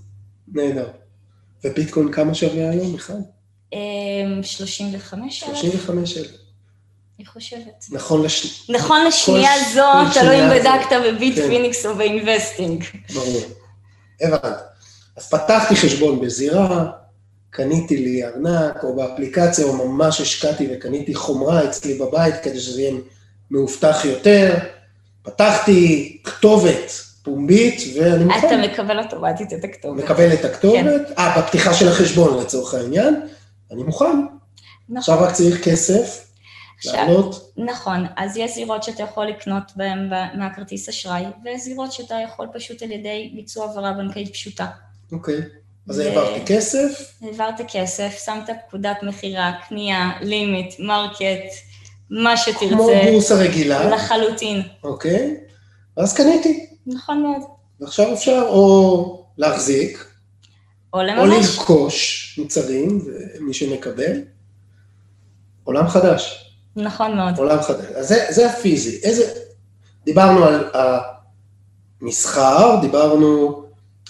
נהדר. וביטקוין כמה שווה היום, מיכל?
אמ, 35 אלף,
35 אלף.
אני חושבת.
נכון לש...
נכון לשנייה
כל-
זו,
כל
תלוי אם. בדקת בביט
כן.
finex או ב Investing.
ברור. הבנתי. אז פתחתי חשבון בזירה, קניתי לי ארנק, או באפליקציה, או ממש השקעתי וקניתי חומרה אצלי בבית כדי שזה יהיה מאובטח יותר. פתחתי כתובת פומבית, ואני
אתה
מוכן.
מקבל אוטומטית את הכתובת.
מקבל את הכתובת, אה, בפתיחה של החשבון לצורך העניין, אני מוכן.
נכון.
עכשיו רק צריך כסף, לעלות,
נכון, אז יש זירות שאתה יכול לקנות בהן מהכרטיס אשראי, ויש זירות שאתה יכול פשוט על ידי ביצוע העברה בנקאית פשוטה.
אוקיי. אז
ו-
העברתי כסף,
העברת כסף, שמת פקודת מכירה, קנייה, limit, market, מה
כמו
שתרצה,
בורסה רגילה,
לחלוטין.
אוקיי, ואז קניתי.
נכון מאוד.
ועכשיו אפשר או להחזיק,
או
או
לממש.
לרכוש מוצרים, ומי שמקבל. עולם חדש,
נכון מאוד.
עולם חדש. אז זה, זה הפיזי. איזה... דיברנו על המסחר, דיברנו,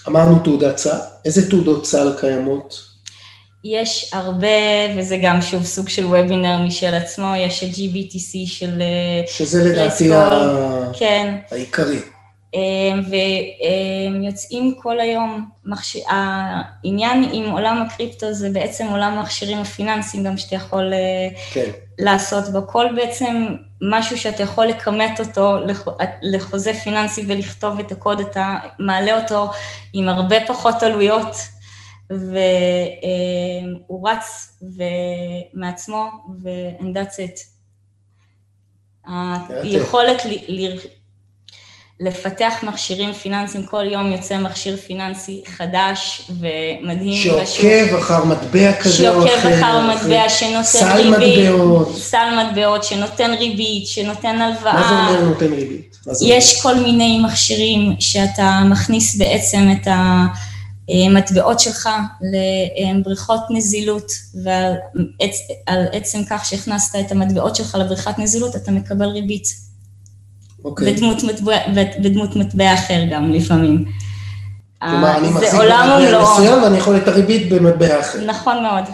אמרנו תעודת סל. איזה תעודות סל קיימות?
יש הרבה, וזה גם שוב סוג של וובינר משל עצמו, יש את GBTC של... אה,
שזה לדעתי
לסקול.
ה...
כן,
העיקרי.
ויוצאים כל היום. העניין עם עולם הקריפטו זה בעצם עולם המכשירים הפיננסיים גם שאתה יכול אה,
כן.
לעשות בו, כל בעצם משהו שאתה יכול לכמת אותו לח- לחוזה פיננסי ולכתוב את הקוד, אתה מעלה אותו עם הרבה פחות עלויות, והוא רץ ו- מעצמו, ו- and that's it. היכולת ל- לפתח מכשירים פיננסיים, כל יום יוצא מכשיר פיננסי חדש ומדהים.
שעוקב אחר מטבע כזה או אחר.
שעוקב אחר מטבע, שנותן
סל
ריבית,
מטבעות.
סל מטבעות, שנותן ריבית, שנותן הלוואה.
מה זה אומר נותן ריבית? מה זה
יש כל מיני מכשירים שאתה מכניס בעצם את המטבעות שלך לבריכות נזילות, ועל עצ- עצם כך שהכנסת את המטבעות שלך לבריכת נזילות, אתה מקבל ריבית.
אוקיי.
בדמות מטבע, מטבע אחר גם לפעמים.
כלומר, אני
אה,
מחזיק
זה עולם
במטבע
ומלואו.
מסוים ואני יכול את הריבית במטבע אחר.
נכון מאוד.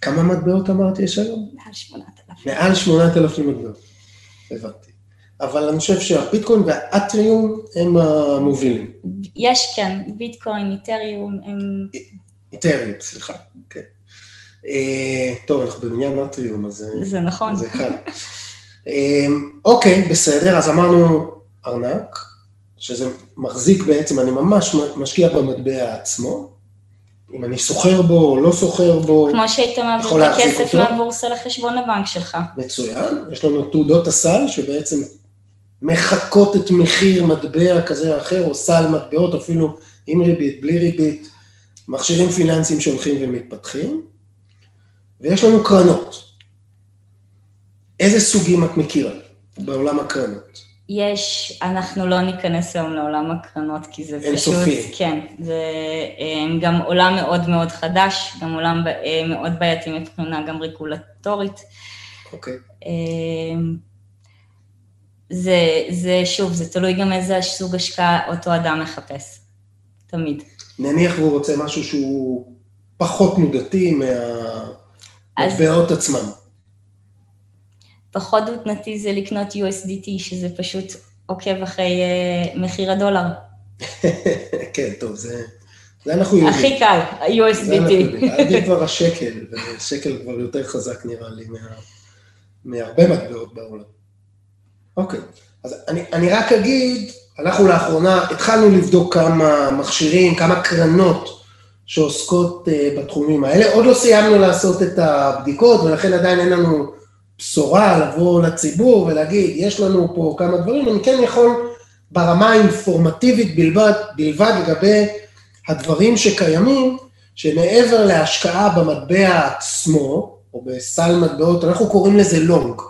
כמה מטבעות אמרתי יש היום?
מעל 8,000.
מעל 8,000 מטבעות. הבנתי. אבל אני חושב שהביטקוין והאטריום הם המובילים.
יש, כן, ביטקוין, איתריום, הם...
איתריום, סליחה. כן. אה, טוב, אנחנו בעניין אטריום, אז אה,
זה נכון.
זה קל. אה, אוקיי, בסדר, אז אמרנו ארנק, שזה מחזיק בעצם, אני ממש משקיע במטבע עצמו. אם אני סוחר בו או לא סוחר בו,
כמו שהיית מעביר את הכסף? מהבורסה לחשבון הבנק שלך.
מצוין. יש לנו תעודות הסל, שבעצם מחקות את מחיר מטבע כזה או אחר, או סל מטבעות, אפילו עם ריבית, בלי ריבית, מכשירים פיננסיים שהולכים ומתפתחים. ויש לנו קרנות. איזה סוגים את מכירה בעולם הקרנות?
יש, אנחנו לא ניכנס היום לעולם הקרנות, כי זה
אין
פשוט,
סופי.
כן, זה אה, גם עולם מאוד מאוד חדש, גם עולם אה, מאוד בעייתי מבחינה גם רגולטורית.
אוקיי.
אה, זה, זה, שוב, זה תלוי גם איזה סוג השקעה אותו אדם מחפש, תמיד.
נניח והוא רוצה משהו שהוא פחות תנודתי מהמטבעות עצמם.
פחות תנתי זה לקנות USDT, שזה פשוט עוקב אחרי אה, מחיר הדולר.
כן, טוב, זה, זה אנחנו יודעים.
הכי קל.
יודעים. עדיף כבר השקל, ושקל כבר יותר חזק נראה לי מה, מהרבה מטבעות בעולם. אוקיי, אז אני, אני רק אגיד, אנחנו לאחרונה התחלנו לבדוק כמה מכשירים, כמה קרנות שעוסקות uh, בתחומים האלה. עוד לא סיימנו לעשות את הבדיקות, ולכן עדיין אין לנו בשורה לבוא לציבור ולהגיד, יש לנו פה כמה דברים, אני כן יכול ברמה האינפורמטיבית בלבד, בלבד לגבי הדברים שקיימים, שמעבר להשקעה במטבע עצמו, או בסל מטבעות, אנחנו קוראים לזה לונג.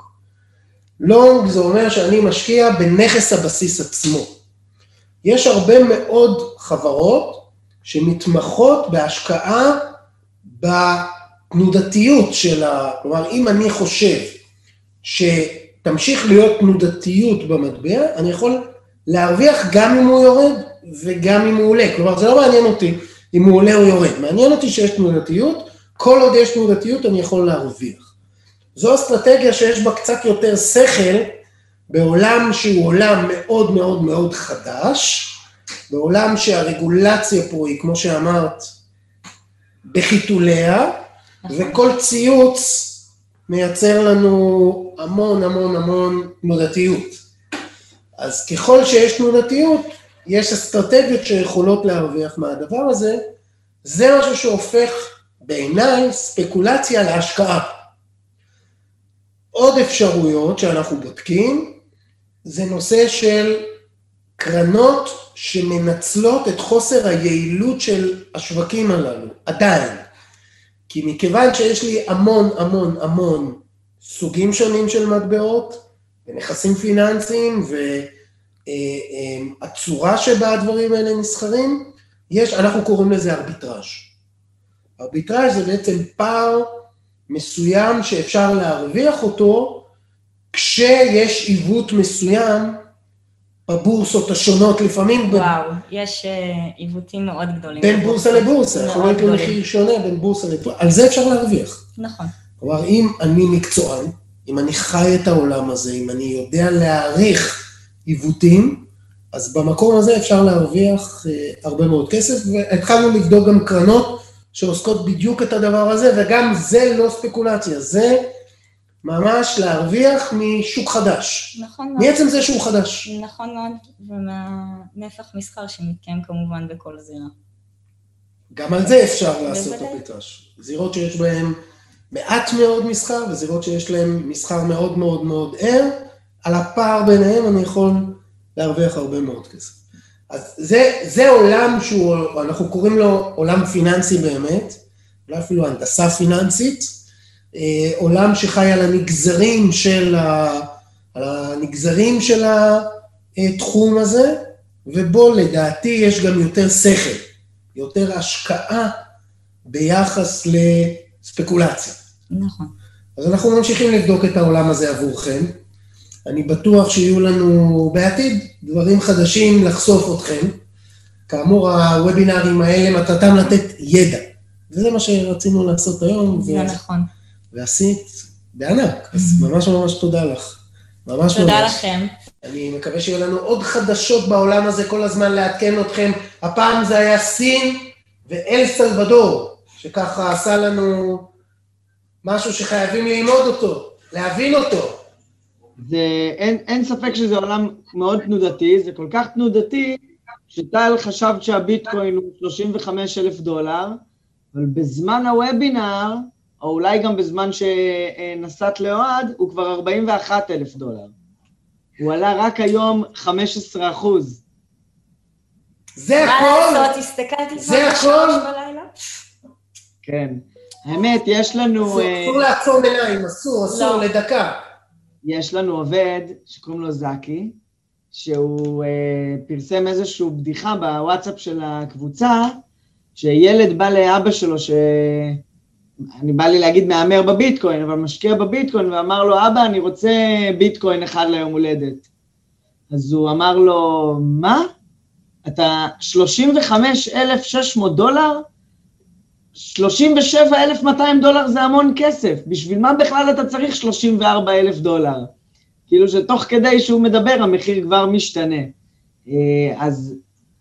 לונג זה אומר שאני משקיע בנכס הבסיס עצמו. יש הרבה מאוד חברות שמתמחות בהשקעה בתנודתיות של ה... כלומר, אם אני חושב שתמשיך להיות תנודתיות במטבע, אני יכול להרוויח גם אם הוא יורד וגם אם הוא עולה. כלומר, זה לא מעניין אותי אם הוא עולה או יורד. מעניין אותי שיש תנודתיות, כל עוד יש תנודתיות אני יכול להרוויח. זו אסטרטגיה שיש בה קצת יותר שכל בעולם שהוא עולם מאוד מאוד מאוד חדש, בעולם שהרגולציה פה היא, כמו שאמרת, בחיתוליה. וכל ציוץ מייצר לנו המון המון המון תנודתיות. אז ככל שיש תנודתיות, יש אסטרטגיות שיכולות להרוויח מהדבר הזה, זה משהו שהופך בעיניי ספקולציה להשקעה. עוד אפשרויות שאנחנו בודקים, זה נושא של קרנות שמנצלות את חוסר היעילות של השווקים הללו, עדיין. כי מכיוון שיש לי המון המון המון סוגים שונים של מטבעות, ונכסים פיננסיים, והצורה אה, אה, שבה הדברים האלה נסחרים, יש, אנחנו קוראים לזה ארביטראז'. ארביטראז' זה בעצם פער מסוים שאפשר להרוויח אותו כשיש עיוות מסוים בבורסות השונות לפעמים.
וואו, ב... יש uh, עיוותים מאוד גדולים.
בין בורסה לבורסה, יכול להיות מחיר שונה בין בורסה לבורסה, על זה אפשר להרוויח.
נכון.
כלומר, אם אני מקצוען, אם אני חי את העולם הזה, אם אני יודע להעריך עיוותים, אז במקום הזה אפשר להרוויח uh, הרבה מאוד כסף, והתחלנו לבדוק גם קרנות שעוסקות בדיוק את הדבר הזה, וגם זה לא ספקולציה, זה ממש להרוויח משוק חדש.
נכון מאוד.
מעצם זה שהוא חדש.
נכון מאוד, ומהנפח מסחר שמתקיים כמובן בכל זירה.
גם על זה אפשר לעשות ארביטראז'. זירות שיש בהן מעט מאוד מסחר, וזירות שיש להן מסחר מאוד מאוד מאוד ער, על הפער ביניהם אני יכול להרוויח הרבה מאוד כסף. אז זה, זה עולם שהוא, אנחנו קוראים לו עולם פיננסי באמת, אולי אפילו הנדסה פיננסית, עולם שחי על הנגזרים של, ה, על הנגזרים של התחום הזה, ובו לדעתי יש גם יותר שכל, יותר השקעה ביחס לספקולציה.
נכון.
אז אנחנו ממשיכים לבדוק את העולם הזה עבורכם. אני בטוח שיהיו לנו בעתיד דברים חדשים לחשוף אתכם. כאמור, הוובינרים האלה מטרתם לתת ידע. וזה מה שרצינו לעשות היום.
זה ו... נכון.
ועשית בענק, אז ממש ממש תודה לך. ממש
תודה ממש. לכם.
אני מקווה שיהיו לנו עוד חדשות בעולם הזה כל הזמן לעדכן אתכם. הפעם זה היה סין ואל סלבדור, שככה עשה לנו משהו שחייבים ללמוד אותו, להבין אותו.
זה, אין, אין ספק שזה עולם מאוד תנודתי, זה כל כך תנודתי, שטל חשב שהביטקוין הוא 35 אלף דולר, אבל בזמן הוובינר, או אולי גם בזמן שנסעת לאוהד, הוא כבר 41 אלף דולר. הוא עלה רק היום 15 אחוז.
זה הכל?
מה לעשות, הסתכלתי
זה הכל?
כן. האמת, יש לנו...
אסור אה, לעצום עיניים, אסור, אסור, לא. לדקה.
יש לנו עובד שקוראים לו זקי, שהוא אה, פרסם איזושהי בדיחה בוואטסאפ של הקבוצה, שילד בא לאבא שלו, ש... אני בא לי להגיד מהמר בביטקוין, אבל משקיע בביטקוין, ואמר לו, אבא, אני רוצה ביטקוין אחד ליום הולדת. אז הוא אמר לו, מה? אתה 35,600 דולר? 37,200 דולר זה המון כסף, בשביל מה בכלל אתה צריך 34,000 דולר? כאילו שתוך כדי שהוא מדבר המחיר כבר משתנה. אה, אז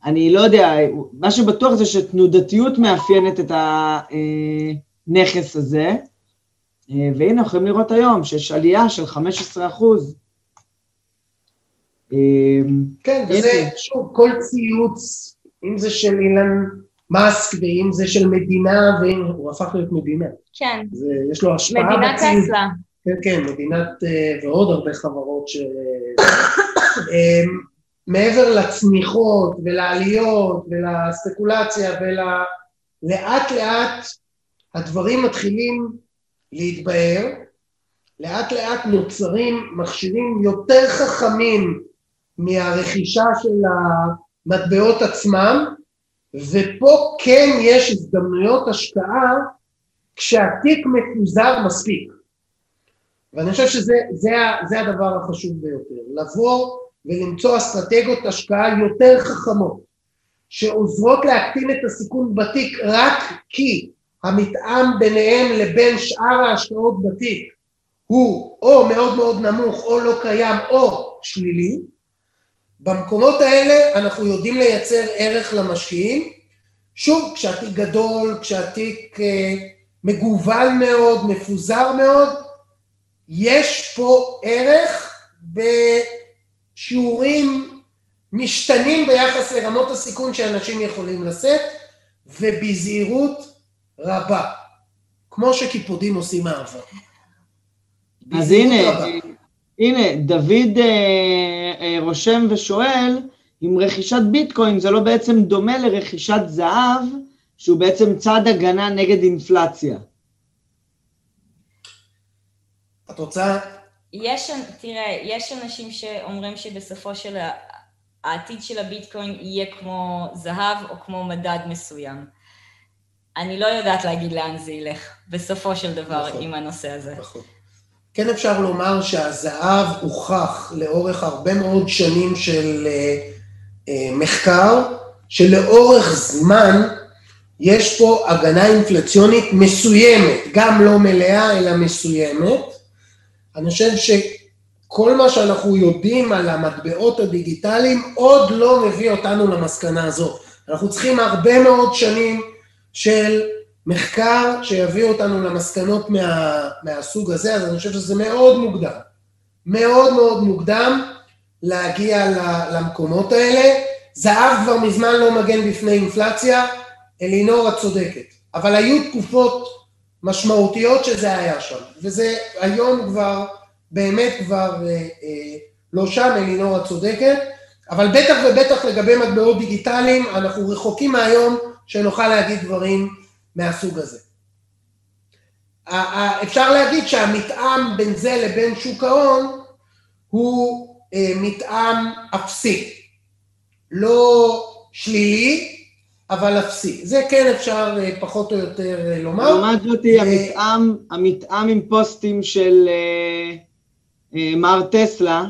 אני לא יודע, מה שבטוח זה שתנודתיות מאפיינת את הנכס הזה, אה, והנה יכולים לראות היום שיש עלייה של 15 אחוז.
אה, כן, וזה, שוב, כל ציוץ, אם זה של אילן מאסק, ואם זה של מדינה, ואם הוא הפך להיות מדינה.
כן.
זה, יש לו השפעה.
מדינת טסלה.
כן, כן, מדינת, אה, ועוד הרבה חברות ש... מעבר לצמיחות ולעליות ולספקולציה ולאט לאט הדברים מתחילים להתבהר, לאט לאט נוצרים מכשירים יותר חכמים מהרכישה של המטבעות עצמם, ופה כן יש הזדמנויות השקעה כשהתיק מפוזר מספיק. ואני חושב שזה זה, זה הדבר החשוב ביותר, לבוא ולמצוא אסטרטגיות השקעה יותר חכמות, שעוזרות להקטין את הסיכון בתיק רק כי המתאם ביניהם לבין שאר ההשקעות בתיק הוא או מאוד מאוד נמוך או לא קיים או שלילי, במקומות האלה אנחנו יודעים לייצר ערך למשקיעים. שוב, כשהתיק גדול, כשהתיק אה, מגוון מאוד, מפוזר מאוד, יש פה ערך בשיעורים משתנים ביחס לרמות הסיכון שאנשים יכולים לשאת, ובזהירות רבה, כמו שקיפודים עושים אהבה.
אז הנה, רבה. הנה, דוד אה, אה, רושם ושואל, אם רכישת ביטקוין זה לא בעצם דומה לרכישת זהב, שהוא בעצם צעד הגנה נגד אינפלציה.
את רוצה?
יש, תראה, יש אנשים שאומרים שבסופו של העתיד של הביטקוין יהיה כמו זהב או כמו מדד מסוים. אני לא יודעת להגיד לאן זה ילך, בסופו של דבר, נכון, עם הנושא הזה. נכון.
כן אפשר לומר שהזהב הוכח לאורך הרבה מאוד שנים של אה, אה, מחקר, שלאורך זמן יש פה הגנה אינפלציונית מסוימת, גם לא מלאה אלא מסוימת. אני חושב שכל מה שאנחנו יודעים על המטבעות הדיגיטליים עוד לא מביא אותנו למסקנה הזאת. אנחנו צריכים הרבה מאוד שנים של מחקר שיביא אותנו למסקנות מה, מהסוג הזה, אז אני חושב שזה מאוד מוקדם, מאוד מאוד מוקדם להגיע למקומות האלה. זהב כבר מזמן לא מגן בפני אינפלציה, אלינור את צודקת, אבל היו תקופות משמעותיות שזה היה שם, וזה היום כבר, באמת כבר אה, אה, לא שם, אלינור את צודקת, אבל בטח ובטח לגבי מטבעות דיגיטליים, אנחנו רחוקים מהיום שנוכל להגיד דברים מהסוג הזה. אפשר להגיד שהמתאם בין זה לבין שוק ההון הוא אה, מתאם אפסי, לא שלילי, אבל אפסי. זה כן אפשר אה, פחות או יותר אה, לומר.
לעומת זאתי, המתאם, המתאם עם פוסטים של מר טסלה,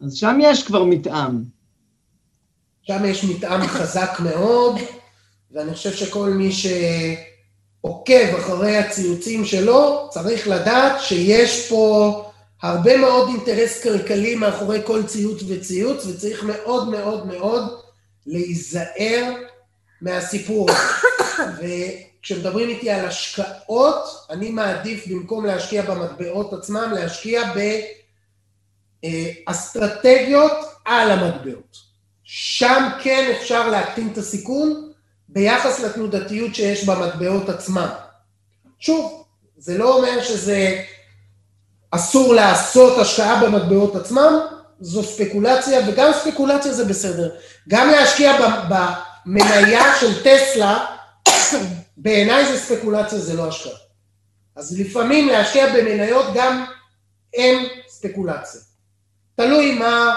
אז שם יש כבר מתאם.
שם יש מתאם חזק מאוד. ואני חושב שכל מי שעוקב אחרי הציוצים שלו, צריך לדעת שיש פה הרבה מאוד אינטרס כלכלי מאחורי כל ציוץ וציוץ, וצריך מאוד מאוד מאוד להיזהר מהסיפור. וכשמדברים איתי על השקעות, אני מעדיף במקום להשקיע במטבעות עצמם, להשקיע באסטרטגיות על המטבעות. שם כן אפשר להקטין את הסיכון, ביחס לתנודתיות שיש במטבעות עצמם. שוב, זה לא אומר שזה אסור לעשות השקעה במטבעות עצמם, זו ספקולציה, וגם ספקולציה זה בסדר. גם להשקיע במניה של טסלה, בעיניי זה ספקולציה, זה לא השקעה. אז לפעמים להשקיע במניות גם אין ספקולציה. תלוי מה,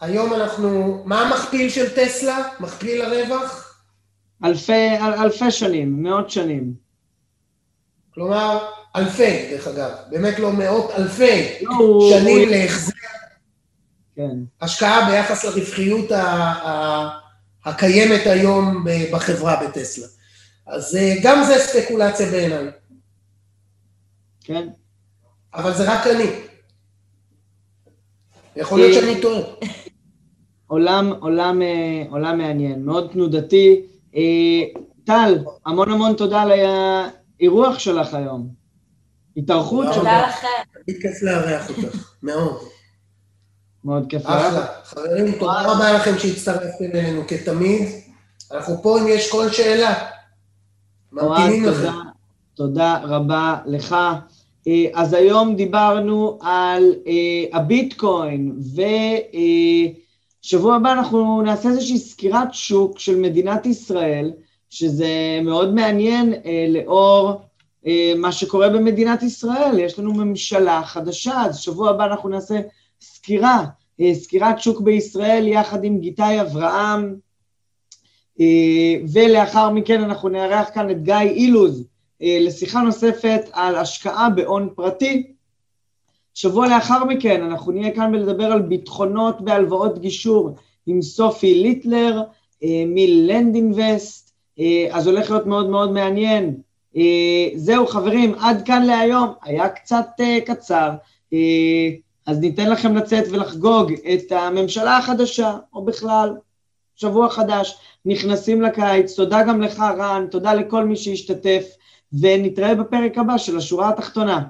היום אנחנו, מה המכפיל של טסלה? מכפיל הרווח?
אלפי, אל, אלפי שנים, מאות שנים.
כלומר, אלפי, דרך אגב, באמת לא מאות, אלפי לא, שנים הוא... להחזר כן. השקעה ביחס לרווחיות ה, ה, הקיימת היום בחברה בטסלה. אז אה, גם זה ספקולציה בעיניי.
כן.
אבל זה רק אני. יכול להיות שאני טועה.
עולם, עולם, אה, עולם מעניין, מאוד תנודתי. אה, טל, המון המון תודה על האירוח שלך היום. התארחות
שלך. תודה לכם.
תמיד כיף לארח אותך, מאוד.
מאוד כיף
לארח. אחלה. חברים, תודה רבה לכם שהצטרפתם אלינו כתמיד. אנחנו פה אם יש כל שאלה. ממתינים לכם.
תודה רבה לך. אז היום דיברנו על הביטקוין, ושבוע הבא אנחנו נעשה איזושהי סקירת שוק של מדינת ישראל, שזה מאוד מעניין לאור מה שקורה במדינת ישראל, יש לנו ממשלה חדשה, אז שבוע הבא אנחנו נעשה סקירה, סקירת שוק בישראל יחד עם גיתי אברהם, ולאחר מכן אנחנו נארח כאן את גיא אילוז לשיחה נוספת על השקעה בהון פרטי. שבוע לאחר מכן אנחנו נהיה כאן ולדבר על ביטחונות והלוואות גישור עם סופי ליטלר מלנד אינבסט, אז הולך להיות מאוד מאוד מעניין. זהו חברים, עד כאן להיום, היה קצת קצר, אז ניתן לכם לצאת ולחגוג את הממשלה החדשה, או בכלל, שבוע חדש, נכנסים לקיץ, תודה גם לך רן, תודה לכל מי שהשתתף, ונתראה בפרק הבא של השורה התחתונה.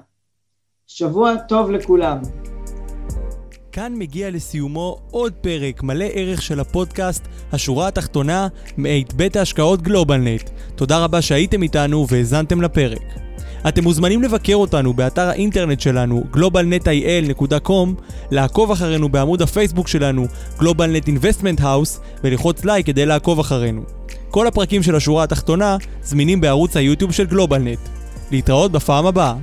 שבוע טוב לכולם.
כאן מגיע לסיומו עוד פרק מלא ערך של הפודקאסט השורה התחתונה מאת בית ההשקעות גלובלנט. תודה רבה שהייתם איתנו והאזנתם לפרק. אתם מוזמנים לבקר אותנו באתר האינטרנט שלנו globalnetil.com, לעקוב אחרינו בעמוד הפייסבוק שלנו GlobalNet Investment House וללחוץ לייק כדי לעקוב אחרינו. כל הפרקים של השורה התחתונה זמינים בערוץ היוטיוב של גלובלנט. להתראות בפעם הבאה.